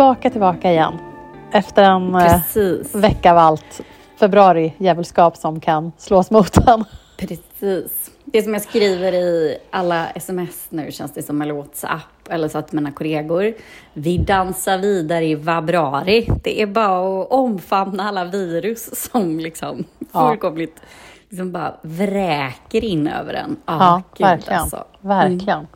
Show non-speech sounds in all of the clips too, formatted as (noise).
tillbaka, tillbaka igen. Efter en eh, Precis. vecka av allt februari-djävulskap som kan slås mot en. Precis. Det som jag skriver i alla sms nu känns det som, eller WhatsApp, eller så att mina kollegor. Vi dansar vidare i februari. Det är bara att omfamna alla virus som liksom Ja. fullkomligt liksom bara vräker in över en. Ah, Ja, gud, verkligen. alltså. verkligen.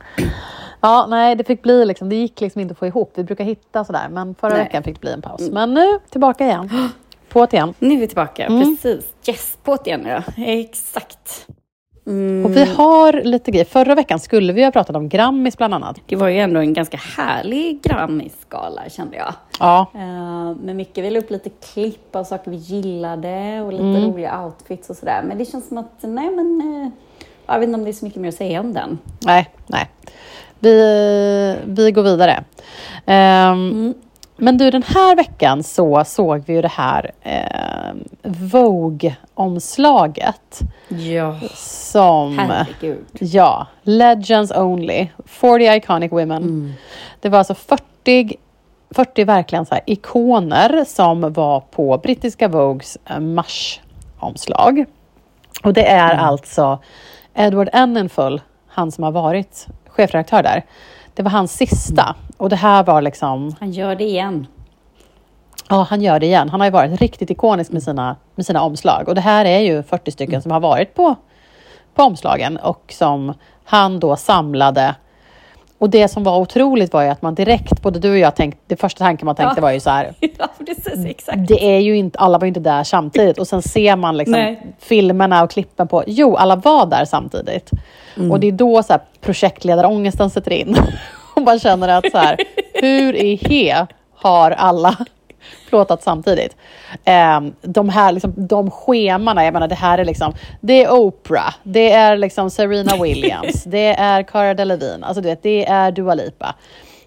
Ja, nej, det fick bli liksom, det gick liksom inte att få ihop. Vi brukar hitta sådär, men förra Nej. veckan fick det bli en paus. Men nu tillbaka igen. (gasps) På igen. Nu är vi tillbaka, Mm. precis. Yes, på det igen ja. Exakt. Mm. Och vi har lite grejer. Förra veckan skulle vi ha pratat om Grammis bland annat. Det var ju ändå en ganska härlig Grammisgala kände jag. Ja, Uh, men mycket vi la upp lite klipp av saker vi gillade och lite Mm. roliga outfits och sådär. Men det känns som att, nej men, uh, jag vet inte om det är så mycket mer att säga om den. nej, nej. Vi, vi går vidare. Ehm, Men du, den här veckan så såg vi ju det här eh, Vogue-omslaget Ja, som... herregud. Ja, Legends Only, 40 Iconic Women. Det var alltså 40, 40 verkligen så ikoner som var på brittiska Vogues eh, marsomslag. Och det är alltså Edward Enninful, han som har varit chefredaktör där. Det var hans sista. Och det här var liksom, Han gör det igen. ja han gör det igen. Han har ju varit riktigt ikonisk med sina, med sina omslag. Och det här är ju 40 stycken som har varit på, på omslagen och som han då samlade. Och det som var otroligt var ju att man direkt, både du och jag tänkte, det första tanken man tänkte Ja. var ju så här, (laughs) ja, precis, exakt. det är ju inte, alla var ju inte där samtidigt och sen ser man liksom Nej. filmerna och klippen på, jo alla var där samtidigt. Och det är då så här projektledarångesten sätter in. (laughs) och man känner att så här, hur i he har alla plåtat samtidigt? Ehm, de här liksom, de schemana, jag menar det här är liksom, det är Oprah, det är liksom Serena (laughs) Williams, det är Cara Delevingne, alltså du vet, det är Dua Lipa.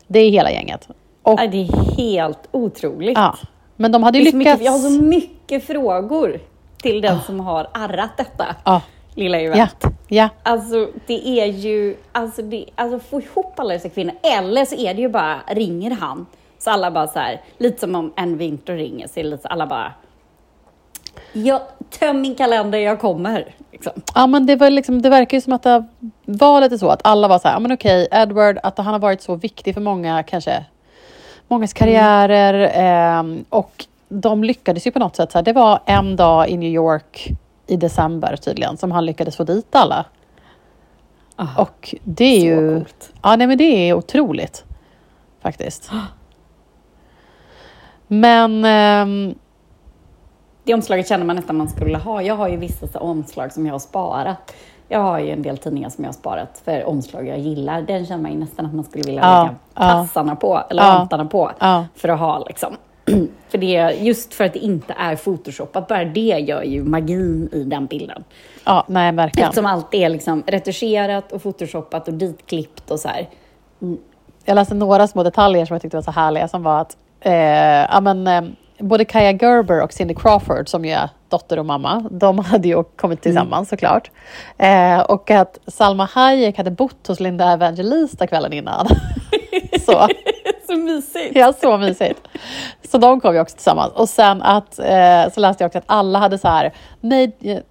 Det är hela gänget. Och, det är helt otroligt. ja, men de hade ju så mycket, lyckats. jag har så mycket frågor till den som har arrat detta Ja. lilla event. Ja, ja. Alltså det är ju, alltså, det, alltså få ihop alla dessa kvinnor, eller så är det ju bara, ringer han, så alla bara så här, lite som om en vinter ringer, så lite alla bara, jag, töm min kalender, jag kommer. Liksom. Ja, men det, var liksom, det verkar ju som att det var lite så att alla var så här, ja men okej, Edward, att han har varit så viktig för många, kanske, mångas karriärer ehm, och de lyckades ju på något sätt. Så här, det var en dag i New York i december tydligen som han lyckades få dit alla. Ah, Och det är ju... coolt. Ja, nej men det är otroligt. Faktiskt. (gasps) Men... ehm, Det omslaget känner man nästan man skulle ha. Jag har ju vissa omslag som jag har sparat. Jag har ju en del tidningar som jag har sparat för omslag jag gillar. Den känner man ju nästan att man skulle vilja Ja, lägga ja. tassarna på, eller Ja, vantarna på, ja. för att ha liksom. (clears throat) För det, just för att det inte är photoshopat, bara det gör ju magin i den bilden. ja, nej verkligen. Eftersom allt är liksom retuscherat och photoshopat och ditklippt och så här. Jag läste några små detaljer som jag tyckte var så härliga som var att ja, men, eh, både Kaja Gerber och Cindy Crawford som ju är dotter och mamma, de (laughs) hade ju kommit tillsammans såklart. Eh, och att Salma Hayek hade bott hos Linda Evangelista kvällen innan. (laughs) så, Så mysigt! ja, så mysigt. Så de kom ju också tillsammans. Och sen att, eh, så läste jag också att alla hade så här,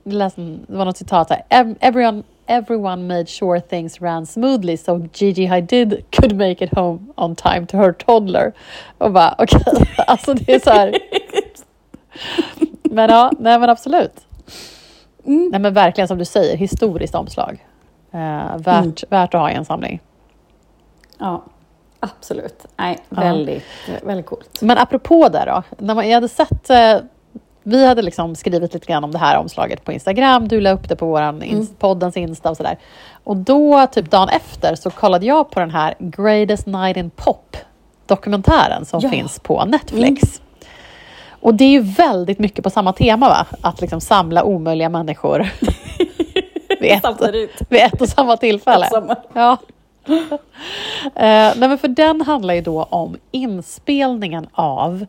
läste, det var något citat här, "Ev- everyone, everyone made sure things ran smoothly so Gigi Hadid could make it home on time to her toddler. Och bara okej, (laughs) alltså det är så här. Men ja, nej men absolut. Nej men verkligen som du säger, historiskt omslag. Eh, värt, värt att ha i en samling. Ja, absolut. Nej, Ja. väldigt, väldigt coolt. Men apropå det då, när man, jag hade sett, eh, vi hade liksom skrivit lite grann om det här omslaget på Instagram, du la upp det på våran ins- poddens Insta och sådär. Och då, typ dagen efter, så kollade jag på den här Greatest Night in Pop dokumentären som Ja. finns på Netflix. Och det är ju väldigt mycket på samma tema va? Att liksom samla omöjliga människor (laughs) vid, ett, vid ett och samma tillfälle. Ja. eh, nej men för den handlar ju då om inspelningen av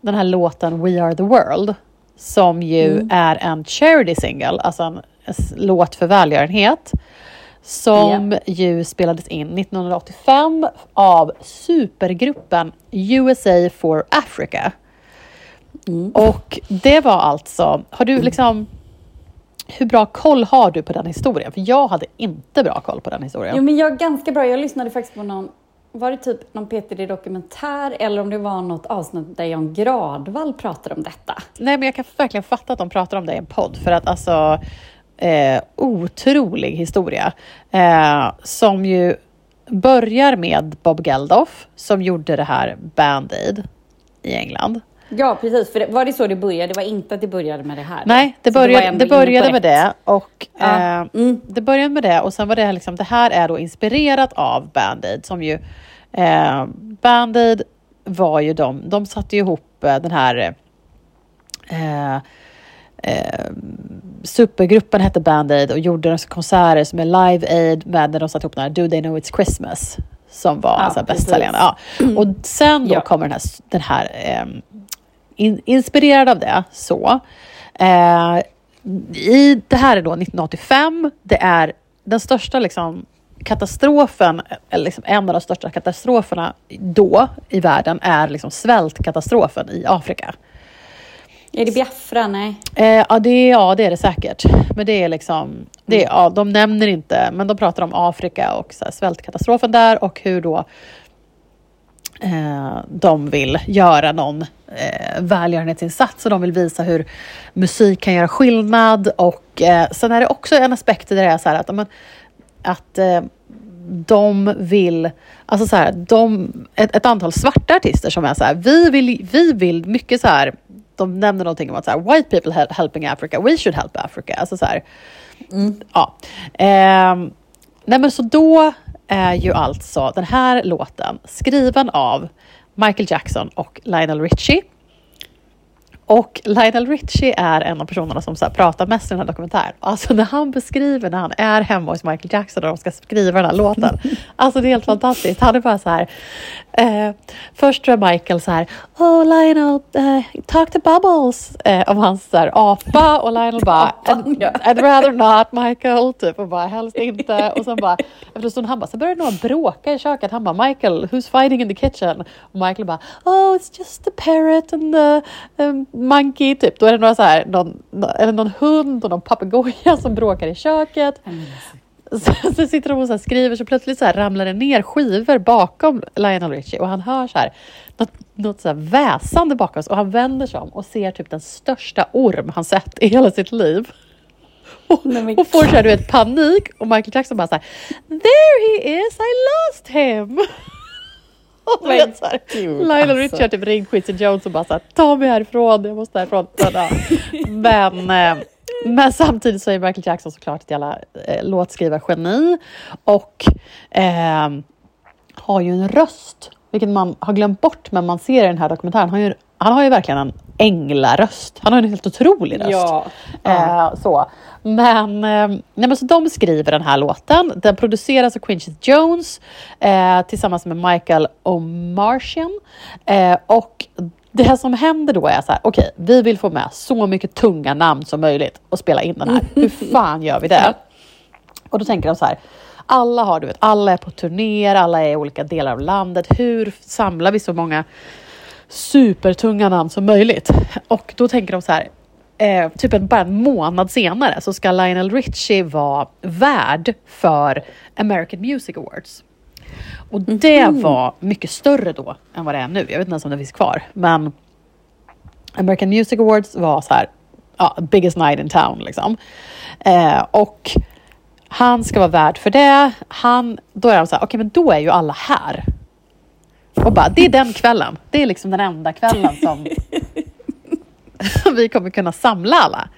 den här låten We Are The World som ju är en charity single, alltså en låt för välgörenhet som ju spelades in 1985 av supergruppen USA for Africa. Och det var alltså, har du liksom, hur bra koll har du på den historien? För jag hade inte bra koll på den historien. Jo, men jag är ganska bra. Jag lyssnade faktiskt på någon, var det typ någon PTD-dokumentär eller om det var något avsnitt där Jan Gradvall pratade om detta? Nej, men jag kan verkligen fatta att de pratar om det i en podd, för att alltså eh, otrolig historia eh, som ju börjar med Bob Geldof som gjorde det här Band-Aid i England. Ja, precis. För det, var det så det började? Det var inte att det började med det här? Nej, det började, det på började med det och Ja. eh, det började med det och sen var det här liksom, det här är då inspirerat av Band-Aid som ju eh, Band-Aid var ju de, de satte ju ihop eh, den här eh, eh, supergruppen hette Band-Aid och gjorde konserter som är Live Aid med när de satte ihop den här Do They Know It's Christmas som var Ja, alltså bästsäljande. Ja. Och sen då Ja. kommer den här, den här ehm, in, inspirerad av det så. Eh, i, det här är då 1985. Det är den största liksom, katastrofen, eller liksom en av de största katastroferna då i världen är liksom svältkatastrofen i Afrika. Är det Biafra? Nej. Eh, ja, det, är- ja, det är det säkert. Men det är liksom, det är, ja, de nämner inte, men de pratar om Afrika och så här, svältkatastrofen där och hur då eh, de vill göra någon eh, välgörenhetsinsats och de vill visa hur musik kan göra skillnad. Och eh, sen är det också en aspekt där det är så här att, men, att eh, de vill, alltså så här, de, ett, ett antal svarta artister som är så här, vi vill, vi vill mycket så här, de nämner någonting om att så här, white people hel- helping Africa, we should help Africa. Alltså så här, ja. Ehm, nej men så då är ju alltså den här låten skriven av Michael Jackson och Lionel Richie. Och Lionel Richie är en av personerna som så pratar mest i den här dokumentären. Alltså när han beskriver när han är hemma hos Michael Jackson och de ska skriva den här låten. (laughs) Alltså det är helt fantastiskt. Han är bara så här. Eh, först tror jag Michael så här. Oh Lionel, eh, talk to Bubbles. Eh, om hans så här, apa och Lionel bara. (laughs) I'd, I'd rather not Michael. Typ och bara helst inte. Och sen bara efter en stund han bara. Så började någon bråka i köket. Han bara Michael, who's fighting in the kitchen? Och Michael bara. Oh it's just the parrot and the um, monkey. Typ. Då är det några så här. Någon, eller någon hund och någon papegoja som bråkar i köket. (laughs) Så, så sitter de och så skriver så plötsligt så ramlar det ner skivor bakom Lionel Richie och han hör så här något, något så väsande bakom oss och han vänder sig om och ser typ den största orm han sett i hela sitt liv. (laughs) Och, och får så här, du vet, panik och Michael Jackson bara så här There he is, I lost him! (laughs) Och du vet, så här, gud, Lionel alltså. Richie har typ ringt Quincy Jones och bara så här, ta mig härifrån, jag måste härifrån. Men, eh, men samtidigt så är Michael Jackson såklart ett jävla eh, låtskrivargeni och eh, har ju en röst, vilket man har glömt bort men man ser i den här dokumentären. Han har ju, han har ju verkligen en änglaröst. Han har en helt otrolig röst. Ja. Eh, så. Men, eh, nej, men så de skriver den här låten. Den produceras av Quincy Jones eh, tillsammans med Michael O'Martian. Eh, och det som händer då är så här, okej, vi vill få med så mycket tunga namn som möjligt och spela in den här. (laughs) Hur fan gör vi det? Och då tänker de så här, alla har, du vet, alla är på turnéer, alla är i olika delar av landet. Hur samlar vi så många supertunga namn som möjligt? Och då tänker de så här, eh, typ en, bara en månad senare så ska Lionel Richie vara värd för American Music Awards. Och det var mycket större då än vad det är nu. Jag vet inte ens om det finns kvar. Men American Music Awards var så här, ja, biggest night in town liksom. Eh, och han ska vara värd för det. Han, då är de så här, okej men då är ju alla här. Och bara, det är den kvällen. Det är liksom den enda kvällen som som (laughs) vi kommer kunna samla alla.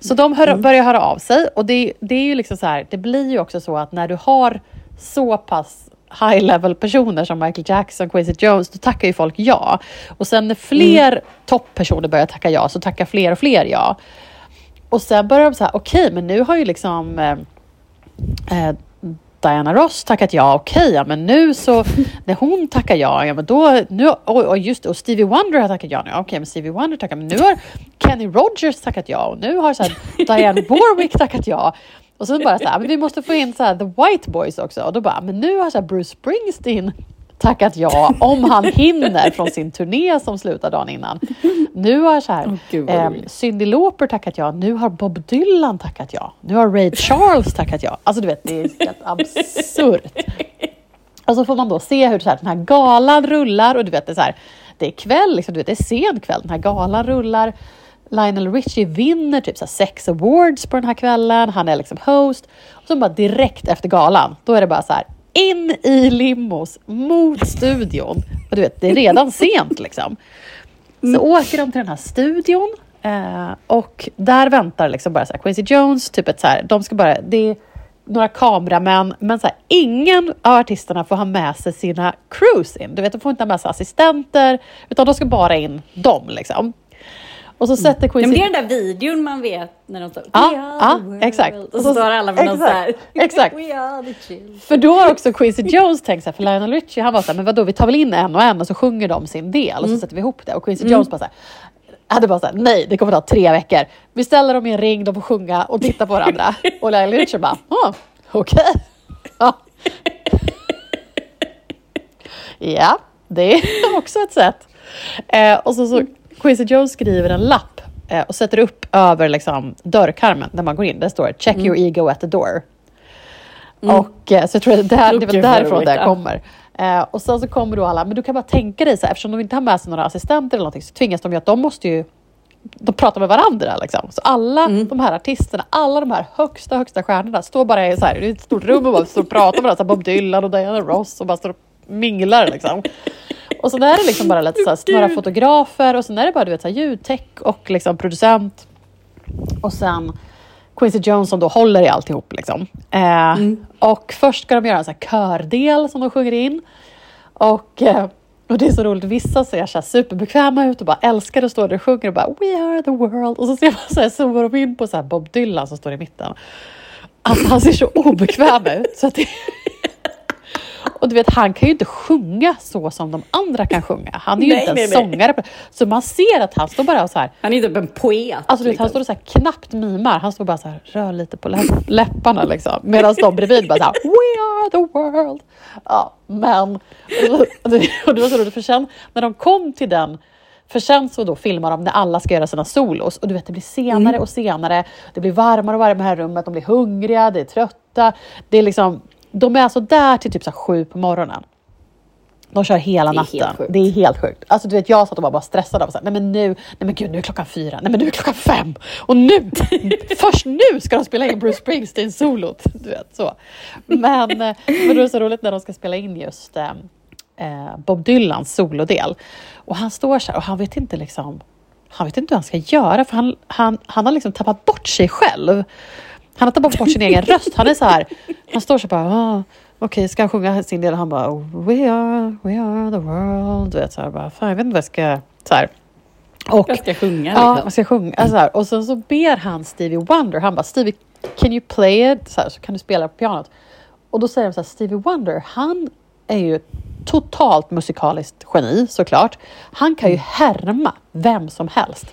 Så de hör, börjar höra av sig och det, det är ju liksom så här, det blir ju också så att när du har så pass high level personer som Michael Jackson, Quincy Jones, då tackar ju folk ja. Och sen när fler topppersoner börjar tacka ja så tackar fler och fler ja. Och sen börjar de så här, okej men nu har ju liksom eh, eh, Diana Ross tackat ja, okej, ja, men nu så (laughs) när hon tackar ja, ja men då, nu, och, och just och Stevie Wonder har tackat ja nu, okej men Stevie Wonder tackar, men nu har Kenny Rogers tackat ja och nu har så här, (laughs) Diane Warwick tackat ja. Och så bara så här, men vi måste få in så här, the white boys också. Och då bara, men nu har så Bruce Springsteen tackat ja om han hinner från sin turné som slutar dagen innan. Nu har så här, gud, vad eh. Cyndi Lauper tackat ja, nu har Bob Dylan tackat ja, nu har Ray Charles tackat ja. Alltså du vet, det är helt absurt. Och så får man då se hur så här, den här galan rullar och du vet, det är, så här, det är kväll, liksom, du vet, det är sen kväll, den här galan rullar. Lionel Richie vinner typ så sex awards på den här kvällen, han är liksom host. Och så bara direkt efter galan, då är det bara så här, in i limos mot studion. Och du vet, det är redan sent liksom. Så åker de till den här studion eh, och där väntar liksom bara så Quincy Jones, typ ett så här, de ska bara, det är några kameramän, men så här, ingen av artisterna får ha med sig sina crews in. Du vet, de får inte ha med sig assistenter, utan de ska bara in dem liksom. Och så sätter Ja, Quincy... men det är den där videon man vet när de står Ja, We are ja, the world. exakt. Och så står alla med någon så här. Exakt, exakt. (laughs) We are the children. För då har också Quincy Jones tänkt så här, för Lionel Richie han var så här, men vadå vi tar väl in en och en och så sjunger de sin del och så sätter vi ihop det. Och Quincy Jones bara så här, hade bara så här, nej det kommer ta tre veckor. Vi ställer dem i en ring, de får sjunga och titta på varandra. (laughs) och Lionel Richie bara, oh, okej. (laughs) Ja. ja, det är också ett sätt. Eh, och så, så Quincy Jones skriver en lapp eh, och sätter upp över liksom, dörrkarmen där man går in. Där står “Check your ego at the door”. Och, eh, så jag tror att det, här, det är väl därifrån det kommer. Eh, och sen så kommer då alla, men du kan bara tänka dig så här, eftersom de inte har med sig några assistenter eller någonting så tvingas de ju att de måste ju de pratar med varandra. Liksom. Så alla de här artisterna, alla de här högsta, högsta stjärnorna står bara i så här, i ett stort rum och bara står och pratar med varandra. Bob Dylan och Diana Ross och bara står och minglar. Liksom. Och så är det liksom bara lite så här, några fotografer och sen är det bara du vet, så här, ljudtech och liksom producent. Och sen Quincy Jones som då håller i alltihop. Liksom. Eh, Och först ska de göra en så kördel som de sjunger in. Och, eh, och det är så roligt, vissa ser så här superbekväma ut och bara älskar att stå där och sjunger och bara We are the world. Och så ser man så här, zoomar de in på så Bob Dylan som står i mitten. Alltså han ser så obekväm ut. Så att det... Och du vet, han kan ju inte sjunga så som de andra kan sjunga. Han är ju Nej, inte en sångare. Så man ser att han står bara så här, Han är typ en poet. Alltså du vet, han liksom. står och så här knappt mimar. Han står bara så här, rör lite på läpp- läpparna liksom. Medan de bredvid bara så här, We are the world. Ja, men... Och det, var så roligt, för sen när de kom till den för sen så då filmar de när alla ska göra sina solos och du vet det blir senare och senare. Det blir varmare och varmare i det här rummet. De blir hungriga, de är trötta. Det är liksom, de är alltså där till typ så här sju på morgonen. De kör hela Det är natten. Det är helt sjukt. Alltså du vet, jag satt och var bara stressad av att nej men nu, nej men gud nu är klockan fyra, nej men nu är klockan fem och nu, (laughs) först nu ska de spela in Bruce Springsteen solot. Du vet så. Men, eh, men då är det så roligt när de ska spela in just eh, eh, Bob Dylans solodel. Och han står så här och han vet inte liksom, han vet inte hur han ska göra för han, han, han har liksom tappat bort sig själv. Han har tappat bort sin egen röst. Han är så här, han står så bara, ah, okej, ska han sjunga sin del? Han bara, we are, we are the world. Du vet, så här, bara, fan, jag vet inte vad jag ska... Så här. Och, Jag ska sjunga Ja, liksom. man ska sjunga. Så här. Och sen så ber han Stevie Wonder, han bara, Stevie, can you play it? Så, här, så kan du spela på pianot. Och då säger de så här, Stevie Wonder, han är ju totalt musikaliskt geni såklart. Han kan ju härma vem som helst.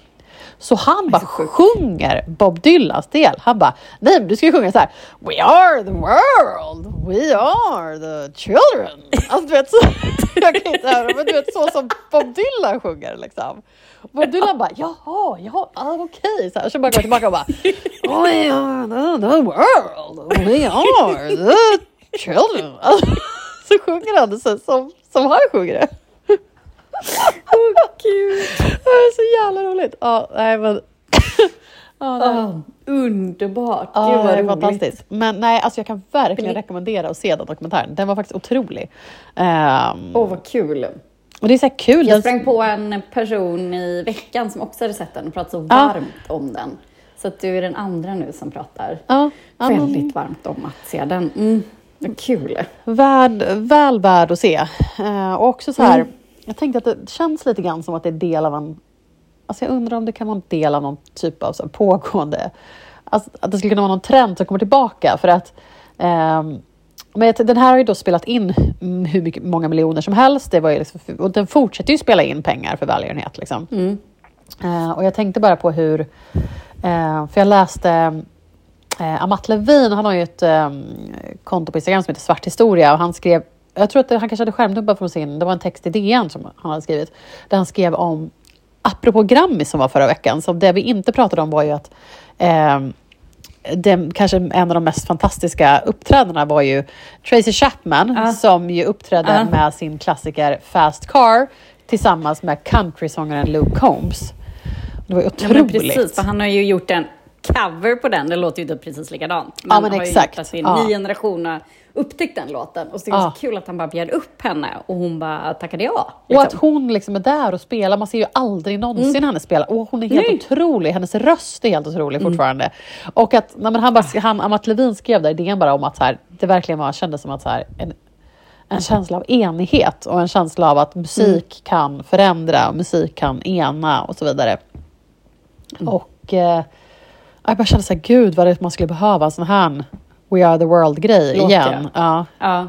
Så han bara sjunger Bob Dylans del. Han bara, nej men du ska ju sjunga så här. We are the world, we are the children. Alltså du vet, så, (laughs) jag kan inte höra, men du vet så som Bob Dylan sjunger liksom. Bob Dylan bara, jaha, jaha, ah, okej. Så, här, så bara går tillbaka och bara, we are the, the world, we are the children. Alltså, (laughs) så sjunger han det så, som, som han sjunger det. Gud. Det är så jävla roligt. Ja, nej men. Ja, nej. Ah, underbart. Ja, Gud vad det är roligt. fantastiskt. Men nej, alltså jag kan verkligen Bli- rekommendera att se den dokumentären. Den var faktiskt otrolig. Ehm, Åh, vad kul. och det är så kul. Jag sprang på en person i veckan som också hade sett den och pratade så varmt om den. Så att du är den andra nu som pratar men väldigt varmt om att se den. Mm. Vad kul. värd, väl värd att se. Eh, och också så här, Mm. Jag tänkte att det känns lite grann som att det är del av en... Alltså jag undrar om det kan vara en del av någon typ av så pågående... Alltså att det skulle kunna vara någon trend som kommer tillbaka för att ehm, men den här har ju då spelat in mm, hur mycket, många miljoner som helst. Det var ju liksom, och den fortsätter ju spela in pengar för välgörenhet. Liksom. Mm. Eh, och jag tänkte bara på hur, eh, för jag läste eh, Amat Levin, han har ju ett eh, konto på Instagram som heter Svart historia och han skrev, jag tror att det, han kanske hade skärmdumpat från sin, det var en text i DN som han hade skrivit, där han skrev om, apropå Grammis som var förra veckan, så det vi inte pratade om var ju att eh, det, kanske en av de mest fantastiska uppträdena var ju Tracy Chapman Ja. som ju uppträdde Ja. med sin klassiker Fast Car tillsammans med countrysångaren Luke Combs. Det var ju Ja, men otroligt. precis, för han har ju gjort en cover på den. Det låter ju typ precis likadant. Ja, men har ju exakt. gjort att en Ja. ny generation upptäckt den låten. Och så är det Ja. så kul att han bara bjöd upp henne och hon bara tackade ja. Och att liksom. hon liksom är där och spelar, man ser ju aldrig någonsin henne spela. Och hon är helt Nej. otrolig, hennes röst är helt otrolig fortfarande. Och att nej, men han, bara, han, Amat Levin skrev där idén bara om att så här, det verkligen var, kändes som att så här, en, en känsla av enighet och en känsla av att musik kan förändra och musik kan ena och så vidare. Och eh, jag bara kände så här, gud vad det är man skulle behöva en sån här We are the world-grej igen. Ja, Ja.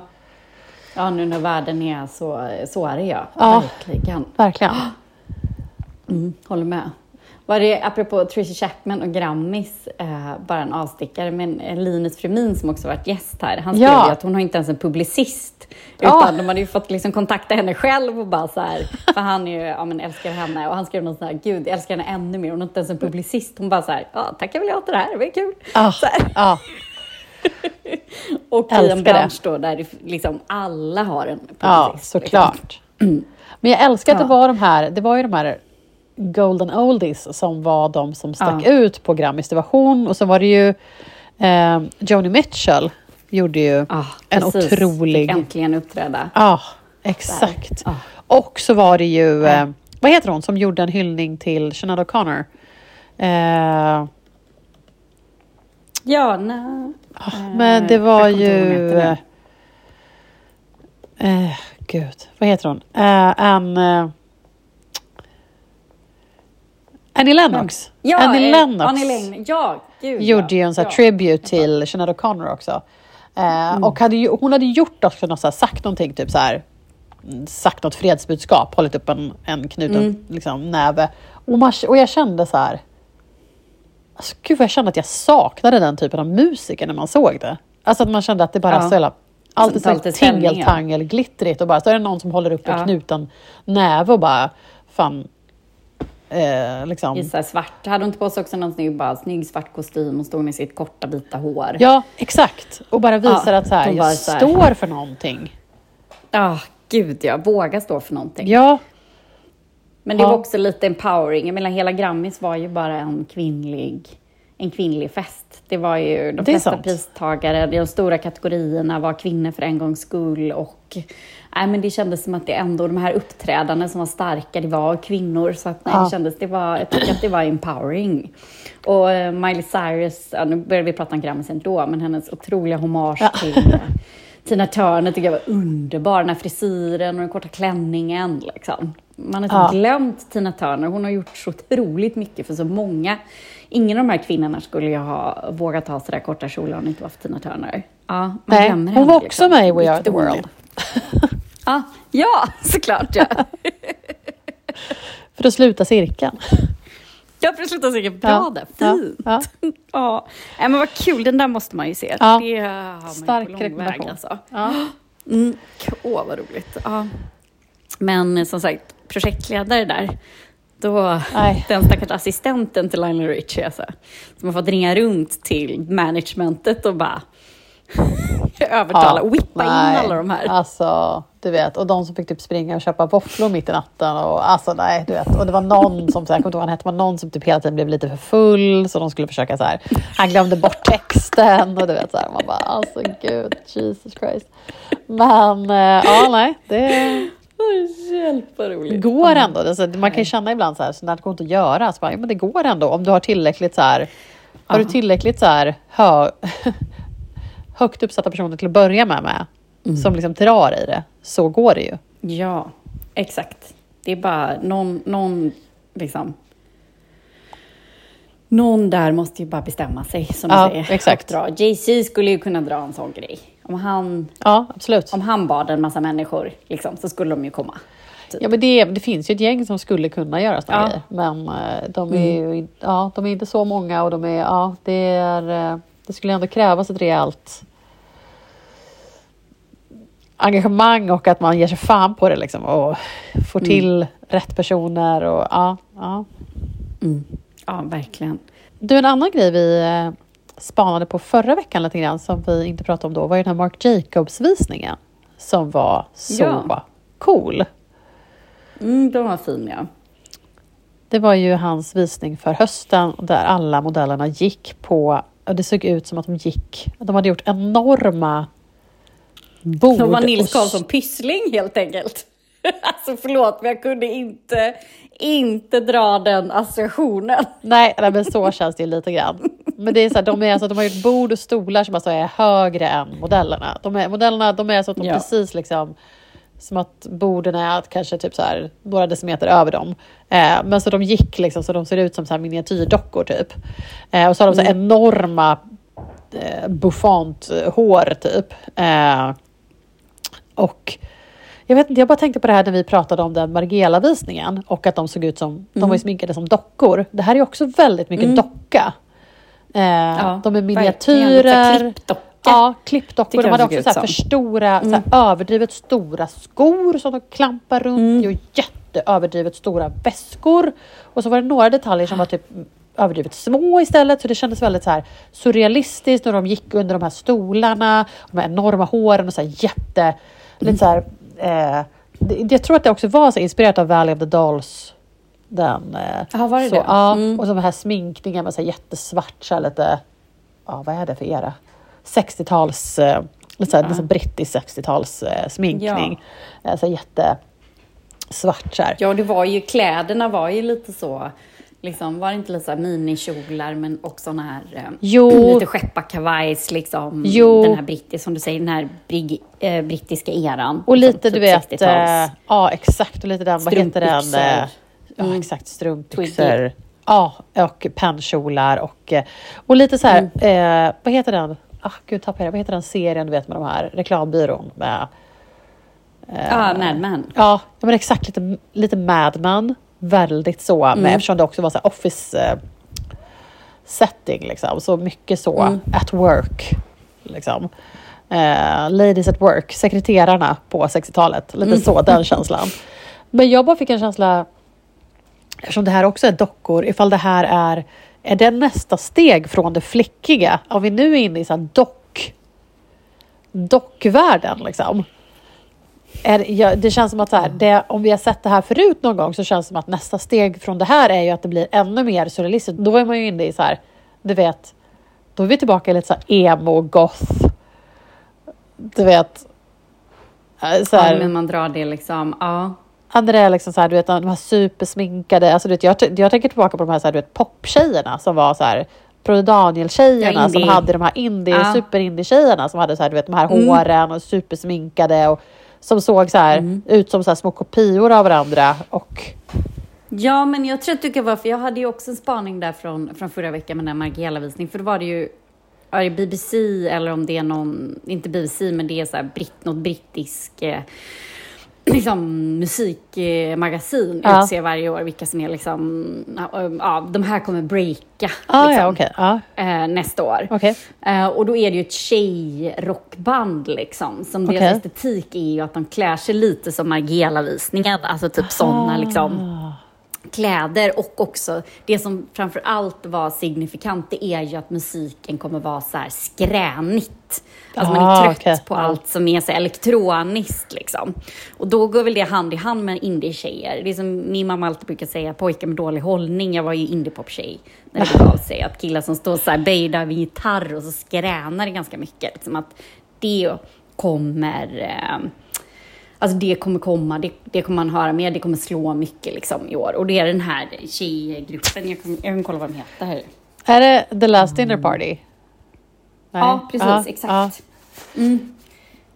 ja, nu när världen är så, så är det ja. Ja. Verkligen. verkligen. (gasps) Mm, håller med. Var det, apropå Tracy Chapman och Grammis, eh, bara en avstickare, men Linus Fremin som också varit gäst här, han skrev Ja. att hon har inte ens en publicist. Utan de hade ju fått liksom kontakta henne själv och bara så här, för han är ju, ja men älskar henne och han skrev något så här, gud jag älskar henne ännu mer, hon har inte ens en publicist. Hon bara så här, ja tackar väl jag till det här, det var kul. Ja, (laughs) Och i Älskar en det. bransch då där liksom alla har en. Ja, liksom. såklart. (clears throat) Men jag älskar att det var de här, det var ju de här Golden Oldies som var de som stack Ja. ut på Grammis. Det var hon och så var det ju eh, Joni Mitchell gjorde ju Ja, en precis. otrolig... Äntligen uppträda. Ja, exakt. Ja. Och så var det ju, eh, vad heter hon som gjorde en hyllning till Sinéad O'Connor? Eh, Ja, nej. men det Eh, var ju... Eh, gud, vad heter hon? Eh, en... Eh, Annie Lennox. Ja, Annie eh, Lennox Annie Lennox. Ja, gud gjorde ja. ju en sån ja. tribute till Sinéad O'Connor också. Eh, Och hade ju, hon hade gjort också något så här, sagt någonting, typ så här, mm, sagt något fredsbudskap, hållit upp en, en knuten Mm. liksom, näve. Och, man, och jag kände så här, alltså, gud vad jag kände att jag saknade den typen av musiker när man såg det. Alltså att man kände att det bara Ja. så jävla, allt så ja. tingeltangel, glittrigt och bara så är det någon som håller upp en Ja. knuten näve och bara, fan, eh, liksom. Här svart. Hade hon inte på sig också någon snygg, bara, snygg svart kostym och stod med sitt korta vita hår? Ja, exakt. Och bara visar Ja, att så här, jag så här- står för någonting. Ah, gud ja. Våga stå för någonting. Ja, Men det Ja. var också lite empowering. Jag menar, hela Grammis var ju bara en kvinnlig, en kvinnlig fest. Det var ju de flesta sant. pristagare, de stora kategorierna var kvinnor för en gångs skull. Och, nej, men det kändes som att det ändå, de här uppträdandena som var starka, det var kvinnor. Så att, nej, Ja. det kändes, det var, jag tycker att det var empowering. Och eh, Miley Cyrus, ja, nu börjar vi prata om Grammis ändå, men hennes otroliga hommage Ja. till Tina Turner tycker jag var underbar. Den här frisyren och den korta klänningen. Liksom. Man har Ja. inte glömt Tina Turner. Hon har gjort så otroligt mycket för så många. Ingen av de här kvinnorna skulle jag ha vågat ha sådär korta kjolar om det inte var för Tina Turner. Ja, man nej, hon henne, var också liksom. med i We Are the. World. Ja, ja, såklart (laughs) ja. För att sluta cirkeln. Jag får sluta säga bra Ja, där, ja, fint. ja. Ja. Nej, men vad kul, den där måste man ju se. Ja. Det har man Stark ju på lång väg alltså. Ja. Mm. Åh, vad roligt. Ja. Men som sagt, projektledare där, då, Nej. den stackars assistenten till Lionel Richie, alltså, som har fått ringa runt till managementet och bara (laughs) övertala, whippa in nej. alla de här. Alltså, du vet, och de som fick typ springa och köpa våfflor mitt i natten. Och, alltså, nej, du vet. och det var någon som, så här, jag kommer inte ihåg vad han hette, men någon som typ hela tiden blev lite för full, så de skulle försöka så här. Han glömde bort texten och du vet så här, man bara, alltså gud, Jesus Christ. Men eh, ja, nej, det Hjälp vad roligt. går ändå. Alltså, man kan ju känna ibland så här, så när det går inte att göra, så bara, ja, men det går ändå om du har tillräckligt så här, har du tillräckligt så här hö, (laughs) högt uppsatta personer till att börja med, med Mm. som liksom drar i det, så går det ju. Ja, exakt. Det är bara någon, någon liksom... Någon där måste ju bara bestämma sig, som Ja, du säger. exakt. Dra. JC skulle ju kunna dra en sån grej. Om han, Ja, absolut. om han bad en massa människor, liksom, så skulle de ju komma. Typ. Ja, men det, det finns ju ett gäng som skulle kunna göra sådana Ja. grejer. Men eh, de är, ju, in- ja, de är inte så många och de är, ja, det är, eh, det skulle ändå krävas ett rejält engagemang och att man ger sig fan på det liksom och får till rätt personer och ja, ja. Ja, verkligen. Du, en annan grej vi eh, spanade på förra veckan lite grann som vi inte pratade om då var ju den här Marc Jacobs-visningen som var så Ja. cool. Mm, de var fin ja. Det var ju hans visning för hösten där alla modellerna gick på, och det såg ut som att de gick, de hade gjort enorma bord. De var Nils Karlsson Pyssling helt enkelt. (laughs) Alltså förlåt, men jag kunde inte, inte dra den associationen. Nej, nej, men så känns det lite grann. (laughs) Men det är så här, de, är alltså, de har gjort bord och stolar som alltså är högre än modellerna. De är, modellerna de är så att de Ja. precis liksom som att borden är kanske typ så här, några decimeter över dem. Eh, men så de gick liksom så de ser ut som så här miniatyrdockor typ. Eh, och så har de så här enorma eh, bouffant-hår typ. Eh, och jag vet inte, jag bara tänkte på det här när vi pratade om den Margiela-visningen och att de såg ut som, de var ju sminkade som dockor. Det här är också väldigt mycket docka. Eh, de är miniatyrer. Lite klippdocka. Ja, klippdockor. De hade också så här för stora, så här överdrivet stora skor som de klampar runt i och jätteöverdrivet stora väskor. Och så var det några detaljer som var typ överdrivet små istället, så det kändes väldigt så här surrealistiskt när de gick under de här stolarna, de här enorma håren och så här jätte... Lite så här, eh, jag tror att det också var så inspirerat av Valley of the Dolls. Den, eh, Ja, var det så, det? Ja, Mm. och så den här sminkningen med så här jättesvart, så här lite, ja vad är det för era? 60-tals, eh, lite så här, lite så brittisk 60-tals eh, sminkning. Eh, så här jättesvart så här. Ja, det var ju, kläderna var ju lite så, liksom, var det inte lite så här minikjolar men också sån här eh, Jo. lite skepparkavajs, liksom. Jo. Den här brittiska, som du säger, den här brig, eh, brittiska eran. Och liksom, lite du typ vet, 60-tals. eh, ja exakt, och lite den, vad heter den? Eh, Ja Mm. exakt, strumpbyxor. Ja, och pennkjolar och, eh, och lite så här, Mm. eh, vad heter den? Ah, gud, tappade jag. Vad heter den serien du vet med de här reklambyrån med Ja, Mad Men. Ja, men exakt lite, lite Mad Men. Väldigt så, Mm. men eftersom det också var så office eh, setting liksom. Så mycket så, Mm. at work. Liksom. Eh, ladies at work, sekreterarna på 60-talet. Lite Mm. så, den känslan. Men jag bara fick en känsla, eftersom det här också är dockor, ifall det här är, är det nästa steg från det flickiga? Om vi nu är inne i så här dock, dockvärlden liksom. Är, ja, det känns som att så här, det, om vi har sett det här förut någon gång så känns det som att nästa steg från det här är ju att det blir ännu mer surrealistiskt. Då är man ju inne i så här, du vet, då är vi tillbaka i lite så här emo, goth. Du vet. eh, Så här, Ja, men man drar det liksom, ja. Andra är liksom så här, du vet, de här supersminkade, alltså, du vet, jag, jag tänker tillbaka på de här, så här du vet, poptjejerna som var så här, Broder Daniel-tjejerna Ja, som hade de här indie, Ja. super-indie-tjejerna som hade så här, du vet, de här Mm. håren och supersminkade och som såg så här, Mm. ut som så här små kopior av varandra och Ja, men jag tror att du kan vara, för jag hade ju också en spaning där från, från förra veckan med den här Margiela-visning, för då var det ju är det BBC eller om det är någon, inte BBC, men det är så här britt, något brittisk eh, liksom, musikmagasin Ja. utser varje år vilka som är liksom, ja, de här kommer breaka ah, liksom, ja, okej, ja, eh, nästa år. okej. Eh, och då är det ju ett tjejrockband liksom. Som deras Okej. estetik är ju att de klär sig lite som Margiela-visningen. Alltså typ sådana liksom Ah. kläder och också det som framför allt var signifikant det är ju att musiken kommer vara så här skränigt. Alltså man Ah, är trött okej. på Ja. allt som är så elektroniskt liksom. Och då går väl det hand i hand med indie-tjejer. Det är som min mamma alltid brukar säga, pojkar med dålig hållning. Jag var ju indiepop-tjej när det begav sig. Att killar som står så här böjda vid gitarr och så skränar det ganska mycket. Liksom att det kommer eh, Alltså det kommer komma, det, det kommer man höra mer, det kommer slå mycket liksom i år. Och det är den här tjejgruppen, jag kan, jag kan kolla vad de heter här. Är det The Last Dinner Party? Ja, precis, Ja, exakt. Mm.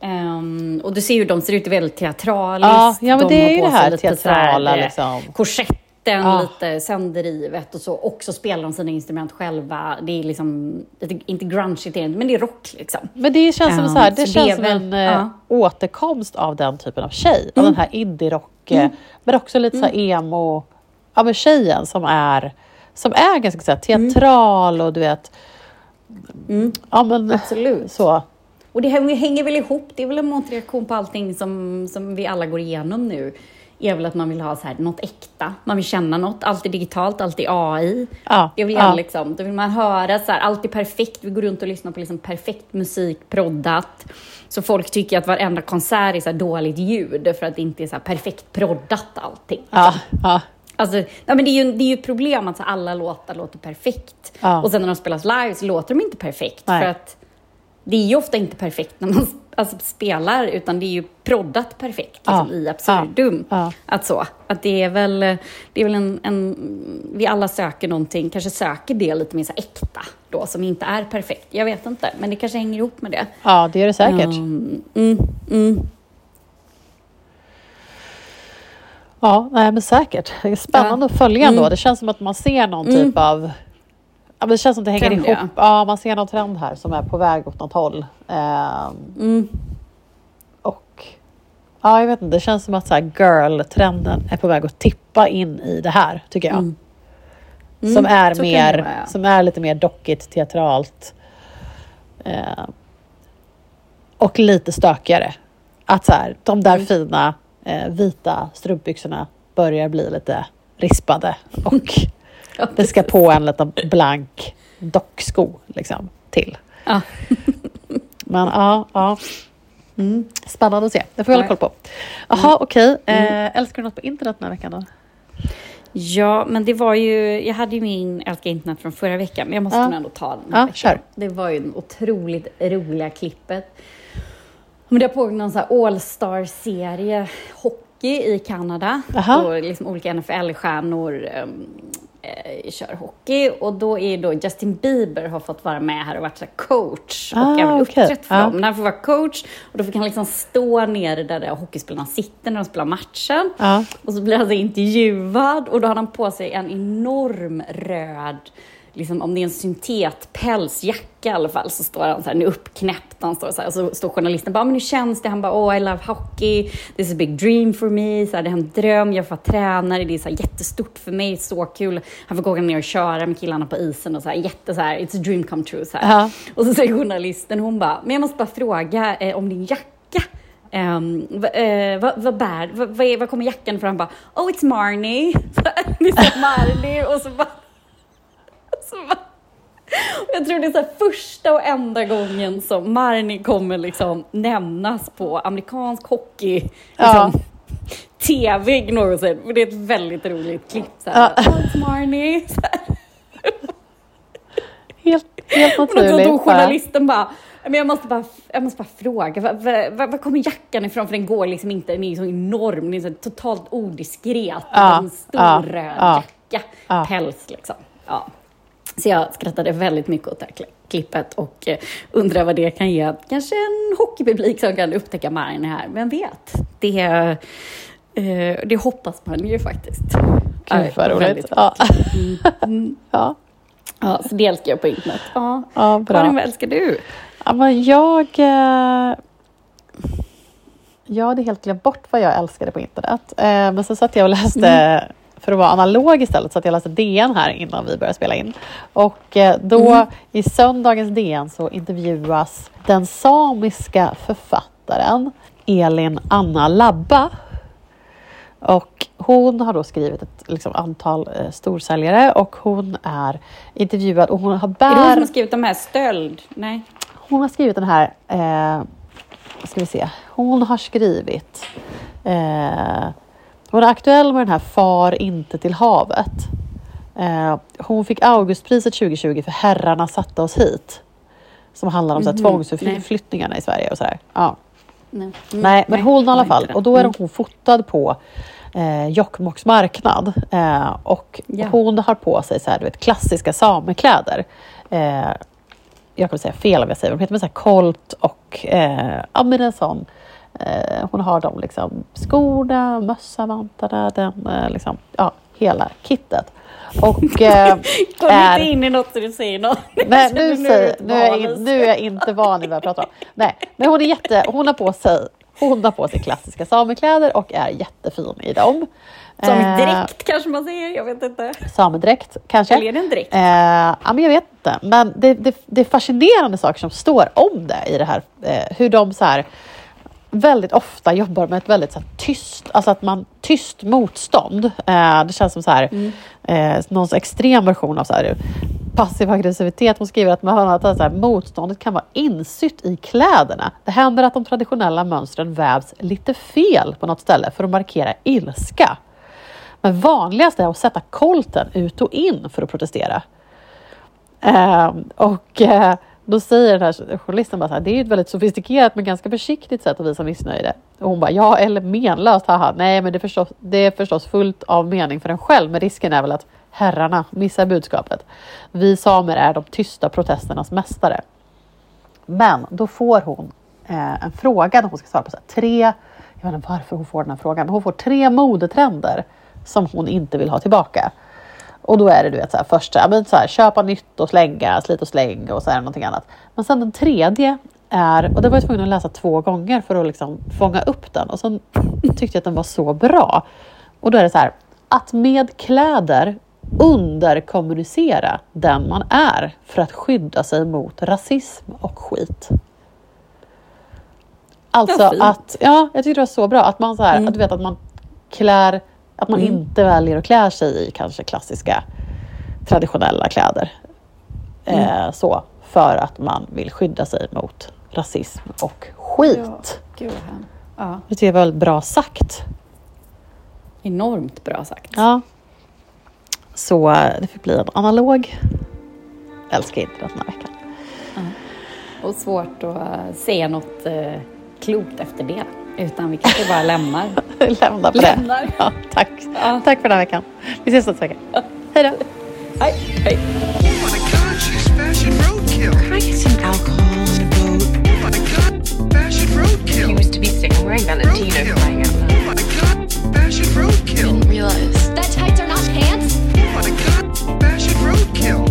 Ehm, och du ser ju, de ser ut väldigt teatraliskt. Ja, ja, men de det är ju det här så teatrala, eh, liksom. Korsetten, Ja. lite sönderdrivet och så. Också spelar de sina instrument själva. Det är liksom, inte grungeigt men det är rock liksom. Men det känns som, Ja, så här, det så känns det som väl- en eh, ja. Mm. återkomst av den typen av tjej. Av den här indie-rock, eh, men också lite så här emo, ja men tjejen som är, som är ganska så här, Mm. teatral och du vet, ja men Absolut. så. Och det hänger väl ihop, det är väl en motreaktion på allting som, som vi alla går igenom nu. är väl att man vill ha så här, något äkta, man vill känna något, allt är digitalt, allt är AI. Ja, Det vill ja. liksom, då vill man höra så här, allt är perfekt, vi går runt och lyssnar på liksom perfekt musik, proddat. Så folk tycker att varenda konsert är så dåligt ljud för att det inte är så perfekt proddat allting. Ja, ja, Alltså, ja, men det, är ju, det är ju problem att så alla låtar låter perfekt. Ja. Och sen när de spelas live så låter de inte perfekt. Nej. För att det är ju ofta inte perfekt när man alltså, spelar, utan det är ju proddat perfekt liksom, Ja. i absurdum. Ja. Att så, att det är väl, det är väl en, en... Vi alla söker någonting, kanske söker det lite mer så äkta då, som inte är perfekt. Jag vet inte, men det kanske hänger ihop med det. ja, det är det säkert. Mm, mm, mm. Ja, nej, men säkert. Det är spännande att följa ändå. Mm. Det känns som att man ser någon typ av... Ja, men det känns som att det hänger Trend, ihop. ja. Ja. man ser någon trend här som är på väg åt något håll. Ehm, Mm. och ja, jag vet inte. Det känns som att så girl-trenden är på väg att tippa in i det här, tycker jag. Mm. Som, är mer, vara, ja. som är lite mer dockigt, teatralt. Eh, och lite stökigare. Att så här, de Mm. där fina eh, vita strumpbyxorna börjar bli lite rispade. Och (laughs) Ja, det ska på en liten blank docksko liksom, till. Ja. (laughs) Men ja, ja. Mm. Spännande att se. Det får vi hålla koll på. Jaha, okej. Eh, älskar du något på internet den här veckan då? Ja, men det var ju, jag hade ju min Älska internet från förra veckan, men jag måste Ja. nog ändå ta den här Ja, veckan. kör. Det var ju en otroligt roliga klippet. Men det pågått någon så här All-star-serie hockey i Kanada. Aha. Då liksom olika NFL-stjärnor um, eh, kör hockey och då är då Justin Bieber har fått vara med här och varit så coach och Ah, även okej. uppträtt för Ja. dem. Men han får vara coach och då fick han liksom stå nere där där hockeyspelarna sitter när de spelar matchen. Ja. Och så blir han så intervjuad och då har han på sig en enorm röd, liksom om det är en syntetpälsjacka i alla fall, så står han så här, nu uppknäppt, han står så här, och så står journalisten bara, men hur känns det? Han bara, oh I love hockey, this is a big dream for me, så här, det är en dröm, jag får vara tränare, det är så här, jättestort för mig, så kul. Han får åka ner och köra med killarna på isen och så här, jätte så här, it's a dream come true. Så här. Ja. Och så säger journalisten, hon bara, men jag måste bara fråga eh, om din jacka. Um, vad, eh, vad, vad bär, vad, vad, är, vad kommer jackan ifrån? Han bara, oh it's Marnie. (laughs) det är så Marnie och så bara jag tror det är så första och enda gången som Marnie kommer liksom nämnas på amerikansk hockey liksom, Ja. TV sätt. För det är ett väldigt roligt klipp. Så Ja. här, Marnie. Så här. Helt, helt Och då, naturligt. då bara. journalisten bara, men jag måste bara, jag måste bara fråga, var, var, var kommer jackan ifrån? För den går liksom inte, den är så enorm, den är så totalt odiskret. Ja, en stor ja, röd ja, jacka, ja. päls liksom. Ja. Så jag skrattade väldigt mycket åt det här kli- klippet och eh, undrar vad det kan ge. Kanske en hockeypublik som kan upptäcka Marine här, vem vet? Det, eh, det hoppas man ju faktiskt. Gud vad roligt. Ja. Mm. (laughs) Ja. Ja, så det älskar jag på internet. Ja. Ja, bra. Karin, vad älskar du? Ja, men jag... Eh, jag hade helt glömt bort vad jag älskade på internet. Men så satt jag och läste, Mm. För att vara analog istället, så att jag läste DN här innan vi började spela in. Och eh, då Mm. i söndagens DN så intervjuas den samiska författaren Elin Anna Labba. Och hon har då skrivit ett liksom, antal eh, storsäljare och hon är intervjuad och hon har bär... Är det hon som har skrivit de här stöld? Nej. Hon har skrivit den här, eh, ska vi se, hon har skrivit, eh, hon är aktuell med den här Far inte till havet. Eh, hon fick Augustpriset 2020 för Herrarna satte oss hit. Som handlar om mm Mhm, tvångsförflyttningarna i Sverige och sådär. Ja. Nej, Mm, Nej, men hon i alla fall. Och då är Mm. hon fotad på eh, Jokkmokks marknad. Eh, och Ja. hon har på sig så här, du vet, klassiska samekläder. Eh, jag kommer säga fel om jag säger, de heter med så här kolt och eh, ja, men en sån. Eh, hon har de liksom skorna, mössa, vantarna, den, eh, liksom, ja, hela kittet. Och (laughs) eh, Kom är- inte in i något så du säger något. (laughs) Nej, nu, säger, nu, är jag nu är jag inte van vid vad jag pratar om. Nej, men hon är jätte, hon har på sig Hon har på sig klassiska samekläder och är jättefin i dem. Som Eh, kanske man säger, jag vet inte. Samedräkt kanske. Eller är det en dräkt? Eh, ja, men jag vet inte. Men det, det, det är fascinerande saker som står om det i det här. Eh, hur de så här väldigt ofta jobbar med ett väldigt så här, tyst, alltså att man tyst motstånd. Eh, det känns som så här, Mm. eh, någon så extrem version av så här, passiv aggressivitet. Hon skriver att, man har att så här, motståndet kan vara insytt i kläderna. Det händer att de traditionella mönstren vävs lite fel på något ställe för att markera ilska. Men vanligast är att sätta kolten ut och in för att protestera. Ehm, och eh, då säger den här journalisten bara så här, det är ju ett väldigt sofistikerat men ganska försiktigt sätt att visa missnöje. Och hon bara, ja eller menlöst, haha. Nej men det är, förstås, det är förstås fullt av mening för en själv, men risken är väl att herrarna missar budskapet. Vi samer är de tysta protesternas mästare. Men då får hon eh, en fråga när hon ska svara på så här, tre, jag vet inte varför hon får den här frågan, men hon får tre modetrender som hon inte vill ha tillbaka. Och då är det du vet så här, först så här, men så här, köpa nytt och slänga, slit och släng och så är det någonting annat. Men sen den tredje är, och det var jag tvungen att läsa två gånger för att liksom fånga upp den och sen tyckte jag att den var så bra. Och då är det så här, att med kläder underkommunicera den man är för att skydda sig mot rasism och skit. Alltså fint. att, ja, jag tycker det var så bra att man så här, att du vet att man klär, att man inte väljer att klä sig i kanske klassiska traditionella kläder. Eh, så, för att man vill skydda sig mot rasism och skit. Gud vad hem. Ja, Det jag var väldigt bra sagt. enormt bra sagt. Ja. Så eh, det fick bli en analog. Älskar internet den här veckan. Och svårt att eh, säga något eh, klokt efter det. Utan vi kanske bara lämnar. (laughs) lämnar på lämnar. det. Ja, tack. Ja. Tack för den här veckan. Vi ses nästa vecka. Ja. Hej då. Hej. Hej. Valentino flying out. Oh my god, fashion roadkill. Didn't realize that tights are not pants. Oh my god, fashion roadkill.